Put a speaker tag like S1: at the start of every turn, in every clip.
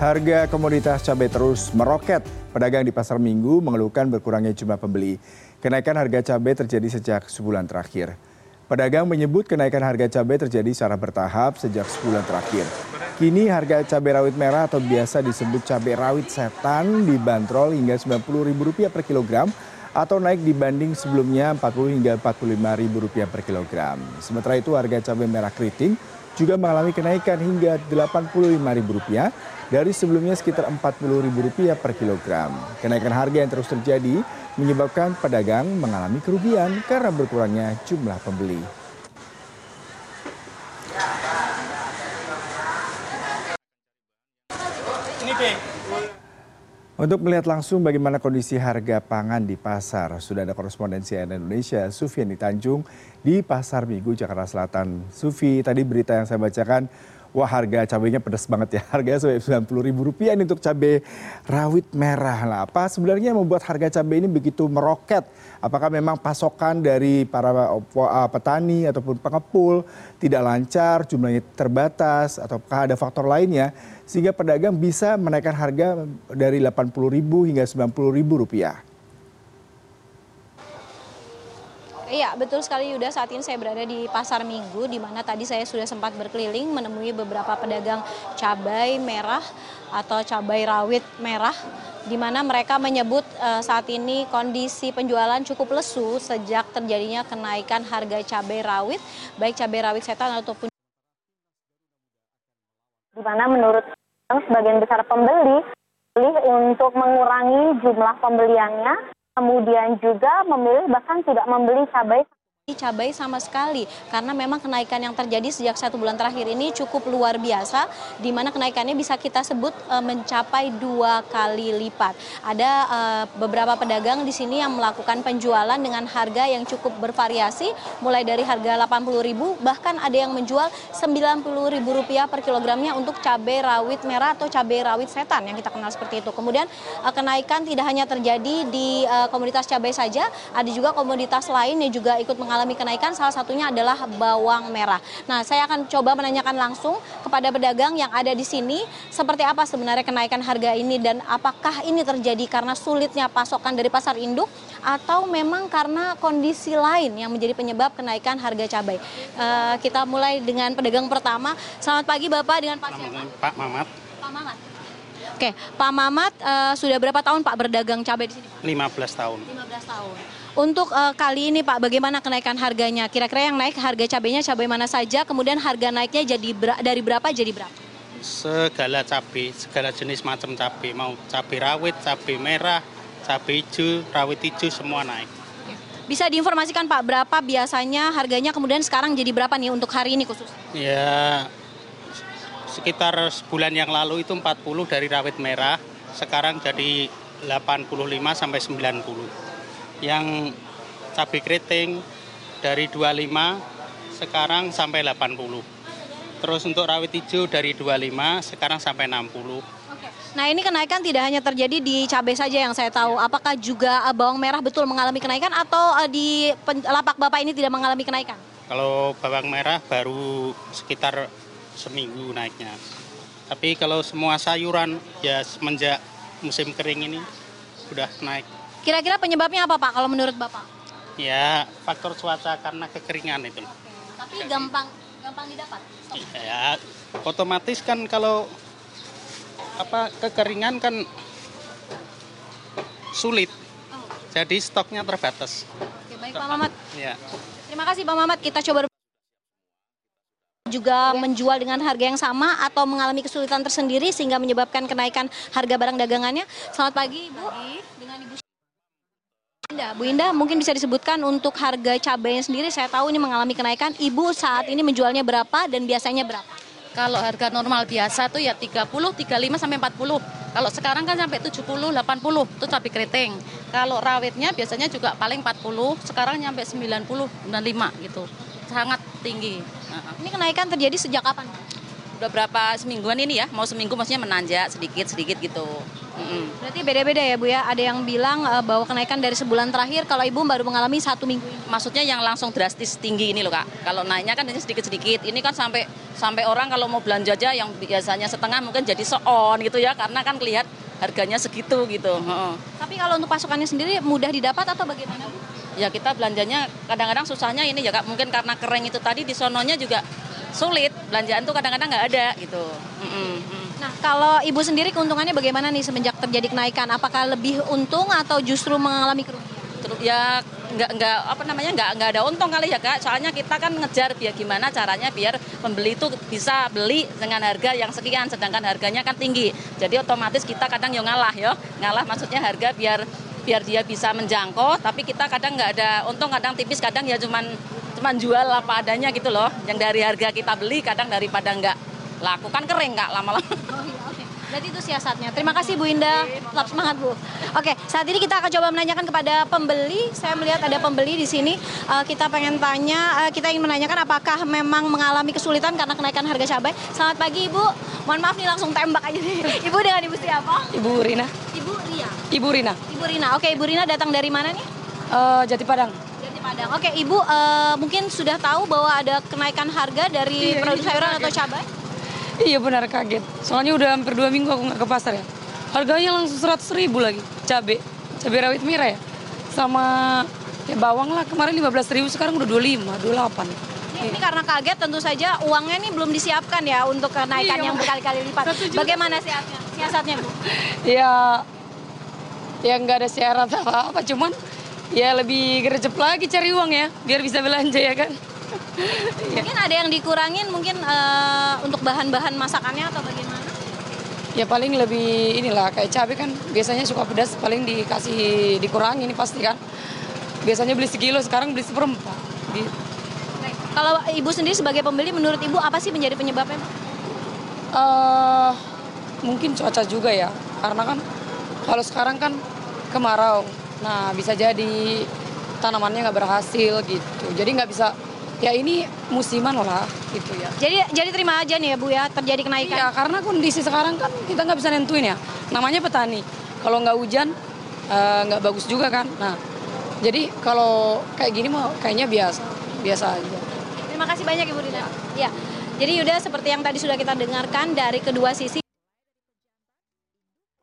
S1: Harga komoditas cabai terus meroket. Pedagang di pasar minggu mengeluhkan berkurangnya jumlah pembeli. Kenaikan harga cabai terjadi sejak sebulan terakhir. Pedagang menyebut kenaikan harga cabai terjadi secara bertahap sejak sebulan terakhir. Kini harga cabai rawit merah atau biasa disebut cabai rawit setan dibanderol hingga Rp90.000 per kilogram atau naik dibanding sebelumnya Rp40 hingga Rp45.000 per kilogram. Sementara itu harga cabai merah keriting juga mengalami kenaikan hingga Rp85.000 dari sebelumnya sekitar Rp40.000 per kilogram. Kenaikan harga yang terus terjadi menyebabkan pedagang mengalami kerugian karena berkurangnya jumlah pembeli. Untuk melihat langsung bagaimana kondisi harga pangan di pasar, sudah ada korespondensi Indonesia, Sufiani Tanjung, di Pasar Minggu, Jakarta Selatan. Sufi, tadi berita yang saya bacakan, wah harga cabainya pedas banget ya. Harganya sampai Rp90.000 ini untuk cabai rawit merah. Lah, apa sebenarnya yang membuat harga cabai ini begitu meroket? Apakah memang pasokan dari para uh, petani ataupun pengepul tidak lancar, jumlahnya terbatas, ataukah ada faktor lainnya? sehingga pedagang bisa menaikkan harga dari Rp80.000 hingga Rp90.000.
S2: Iya, betul sekali Yuda. Saat ini saya berada di Pasar Minggu, di mana tadi saya sudah sempat berkeliling menemui beberapa pedagang cabai merah atau cabai rawit merah, di mana mereka menyebut uh, saat ini kondisi penjualan cukup lesu sejak terjadinya kenaikan harga cabai rawit, baik cabai rawit setan ataupun
S3: di mana menurut sebagian besar pembeli pilih untuk mengurangi jumlah pembeliannya, kemudian juga memilih bahkan tidak membeli cabai
S2: cabai sama sekali karena memang kenaikan yang terjadi sejak satu bulan terakhir ini cukup luar biasa di mana kenaikannya bisa kita sebut e, mencapai dua kali lipat. Ada e, beberapa pedagang di sini yang melakukan penjualan dengan harga yang cukup bervariasi mulai dari harga Rp80.000 bahkan ada yang menjual Rp90.000 per kilogramnya untuk cabai rawit merah atau cabai rawit setan yang kita kenal seperti itu. Kemudian e, kenaikan tidak hanya terjadi di e, komoditas cabai saja, ada juga komoditas lain yang juga ikut mengalami mengalami kenaikan salah satunya adalah bawang merah. Nah, saya akan coba menanyakan langsung kepada pedagang yang ada di sini seperti apa sebenarnya kenaikan harga ini dan apakah ini terjadi karena sulitnya pasokan dari pasar induk atau memang karena kondisi lain yang menjadi penyebab kenaikan harga cabai. Uh, kita mulai dengan pedagang pertama. Selamat pagi Bapak dengan Pak siapa?
S4: Pak Mamat.
S2: Pak Mamat. Oke, Pak Mamat uh, sudah berapa tahun Pak berdagang cabai di sini?
S4: 15 tahun.
S2: 15 tahun. Untuk uh, kali ini Pak, bagaimana kenaikan harganya? Kira-kira yang naik harga cabainya cabai mana saja? Kemudian harga naiknya jadi ber dari berapa jadi berapa?
S4: Segala cabai, segala jenis macam cabai, mau cabai rawit, cabai merah, cabai hijau, rawit hijau semua naik.
S2: Bisa diinformasikan Pak, berapa biasanya harganya kemudian sekarang jadi berapa nih untuk hari ini khusus?
S4: Ya, sekitar sebulan yang lalu itu 40 dari rawit merah, sekarang jadi 85 sampai 90 yang cabai keriting dari 25 sekarang sampai 80. Terus untuk rawit hijau dari 25 sekarang sampai 60.
S2: Nah ini kenaikan tidak hanya terjadi di cabai saja yang saya tahu. Apakah juga eh, bawang merah betul mengalami kenaikan atau eh, di lapak Bapak ini tidak mengalami kenaikan?
S4: Kalau bawang merah baru sekitar seminggu naiknya. Tapi kalau semua sayuran ya semenjak musim kering ini sudah naik.
S2: Kira-kira penyebabnya apa Pak kalau menurut Bapak?
S4: Ya faktor cuaca karena kekeringan itu. Oke.
S2: Tapi gampang gampang didapat.
S4: Ya otomatis kan kalau apa kekeringan kan sulit. Oh. Jadi stoknya terbatas.
S2: Oke, baik Pak Mamat.
S4: Ya.
S2: Terima kasih Pak Mamat. Kita coba juga menjual dengan harga yang sama atau mengalami kesulitan tersendiri sehingga menyebabkan kenaikan harga barang dagangannya. Selamat pagi, Ibu. Pagi. Indah, Bu Indah mungkin bisa disebutkan untuk harga cabainya sendiri saya tahu ini mengalami kenaikan. Ibu saat ini menjualnya berapa dan biasanya berapa?
S5: Kalau harga normal biasa tuh ya 30, 35 sampai 40. Kalau sekarang kan sampai 70, 80 itu cabai keriting. Kalau rawitnya biasanya juga paling 40, sekarang nyampe 90, 95 gitu. Sangat tinggi.
S2: Ini kenaikan terjadi sejak kapan?
S5: Udah berapa semingguan ini ya, mau seminggu maksudnya menanjak sedikit-sedikit gitu.
S2: Mm-hmm. Berarti beda-beda ya Bu ya. Ada yang bilang uh, bahwa kenaikan dari sebulan terakhir kalau Ibu baru mengalami satu minggu ini.
S5: Maksudnya yang langsung drastis tinggi ini loh Kak. Kalau naiknya kan hanya sedikit-sedikit. Ini kan sampai sampai orang kalau mau belanja aja yang biasanya setengah mungkin jadi seon gitu ya karena kan kelihatan harganya segitu gitu. Heeh.
S2: Tapi kalau untuk pasokannya sendiri mudah didapat atau bagaimana Bu?
S5: Ya kita belanjanya kadang-kadang susahnya ini ya Kak, mungkin karena kering itu tadi di sononya juga sulit belanjaan tuh kadang-kadang nggak ada gitu. Mm-mm, mm.
S2: Nah, kalau Ibu sendiri keuntungannya bagaimana nih semenjak terjadi kenaikan? Apakah lebih untung atau justru mengalami kerugian?
S5: Ya nggak nggak apa namanya nggak nggak ada untung kali ya kak soalnya kita kan ngejar biar gimana caranya biar pembeli itu bisa beli dengan harga yang sekian sedangkan harganya kan tinggi jadi otomatis kita kadang ya ngalah ya ngalah maksudnya harga biar biar dia bisa menjangkau tapi kita kadang nggak ada untung kadang tipis kadang ya cuman cuman jual apa adanya gitu loh yang dari harga kita beli kadang daripada nggak laku kan kering kak lama-lama
S2: Oh iya, oke. Berarti itu siasatnya. Terima kasih Bu Indah. Tetap semangat Bu. Oke, saat ini kita akan coba menanyakan kepada pembeli. Saya melihat ada pembeli di sini. Eh, kita pengen tanya, eh, kita ingin menanyakan apakah memang mengalami kesulitan karena kenaikan harga cabai. Selamat pagi Ibu. Mohon maaf nih langsung tembak aja nih. Ibu dengan Ibu siapa?
S6: Ibu Rina.
S2: Ibu Ria.
S6: Ibu Rina.
S2: Ibu Rina. Oke, Ibu Rina datang dari mana nih?
S6: Eh, Jati Padang.
S2: Padang. Oke, Ibu eh, mungkin sudah tahu bahwa ada kenaikan harga dari
S6: Iya,
S2: produk
S6: ini
S2: sayuran atau cabai?
S6: Iya benar kaget. Soalnya udah hampir dua minggu aku nggak ke pasar ya. Harganya langsung seratus ribu lagi. Cabe. Cabe rawit merah ya. Sama ya bawang lah kemarin 15 ribu sekarang udah 25, 28.
S2: Ini, ini karena kaget tentu saja uangnya nih belum disiapkan ya untuk kenaikan
S6: Iya.
S2: yang berkali-kali lipat. Bagaimana siasatnya? Siasatnya Bu?
S6: Ya ya nggak ada syarat apa-apa cuman ya lebih gercep lagi cari uang ya biar bisa belanja ya kan.
S2: Mungkin ada yang dikurangin mungkin eh, untuk bahan-bahan masakannya atau bagaimana?
S6: Ya paling lebih inilah kayak cabai kan biasanya suka pedas paling dikasih dikurangi ini pasti kan. Biasanya beli sekilo sekarang beli seperempat. Gitu.
S2: Kalau Ibu sendiri sebagai pembeli menurut Ibu apa sih menjadi penyebabnya?
S6: eh mungkin cuaca juga ya karena kan kalau sekarang kan kemarau nah bisa jadi tanamannya nggak berhasil gitu jadi nggak bisa ya ini musiman lah gitu ya
S2: Jadi jadi terima aja nih ya Bu ya terjadi kenaikan.
S6: Iya karena kondisi sekarang kan kita nggak bisa nentuin ya namanya petani kalau nggak hujan eh, nggak bagus juga kan nah jadi kalau kayak gini mah kayaknya biasa biasa aja
S2: Terima kasih banyak Ibu Rina. Ya. Jadi Yuda seperti yang tadi sudah kita dengarkan dari kedua sisi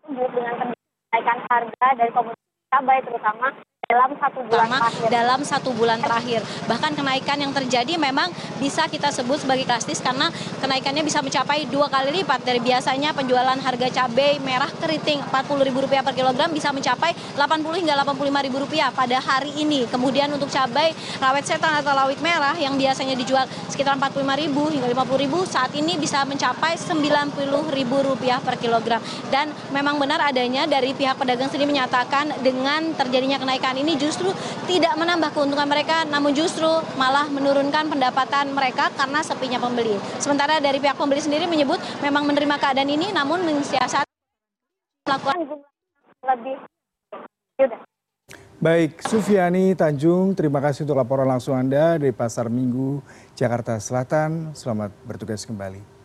S3: dengan kenaikan harga dari komoditas cabai terutama dalam satu bulan
S2: pertama
S3: terakhir.
S2: dalam satu bulan terakhir. Bahkan kenaikan yang terjadi memang bisa kita sebut sebagai drastis karena kenaikannya bisa mencapai dua kali lipat dari biasanya penjualan harga cabai merah keriting Rp40.000 per kilogram bisa mencapai Rp80 hingga Rp85.000 pada hari ini. Kemudian untuk cabai rawit setan atau rawit merah yang biasanya dijual sekitar Rp45.000 hingga Rp50.000 saat ini bisa mencapai Rp90.000 per kilogram. Dan memang benar adanya dari pihak pedagang sendiri menyatakan dengan terjadinya kenaikan ini justru tidak menambah keuntungan mereka namun justru malah menurunkan pendapatan mereka karena sepinya pembeli. Sementara dari pihak pembeli sendiri menyebut memang menerima keadaan ini namun mensiasati melakukan
S3: lebih Yuda.
S1: Baik, Sufiani Tanjung, terima kasih untuk laporan langsung Anda dari Pasar Minggu, Jakarta Selatan. Selamat bertugas kembali.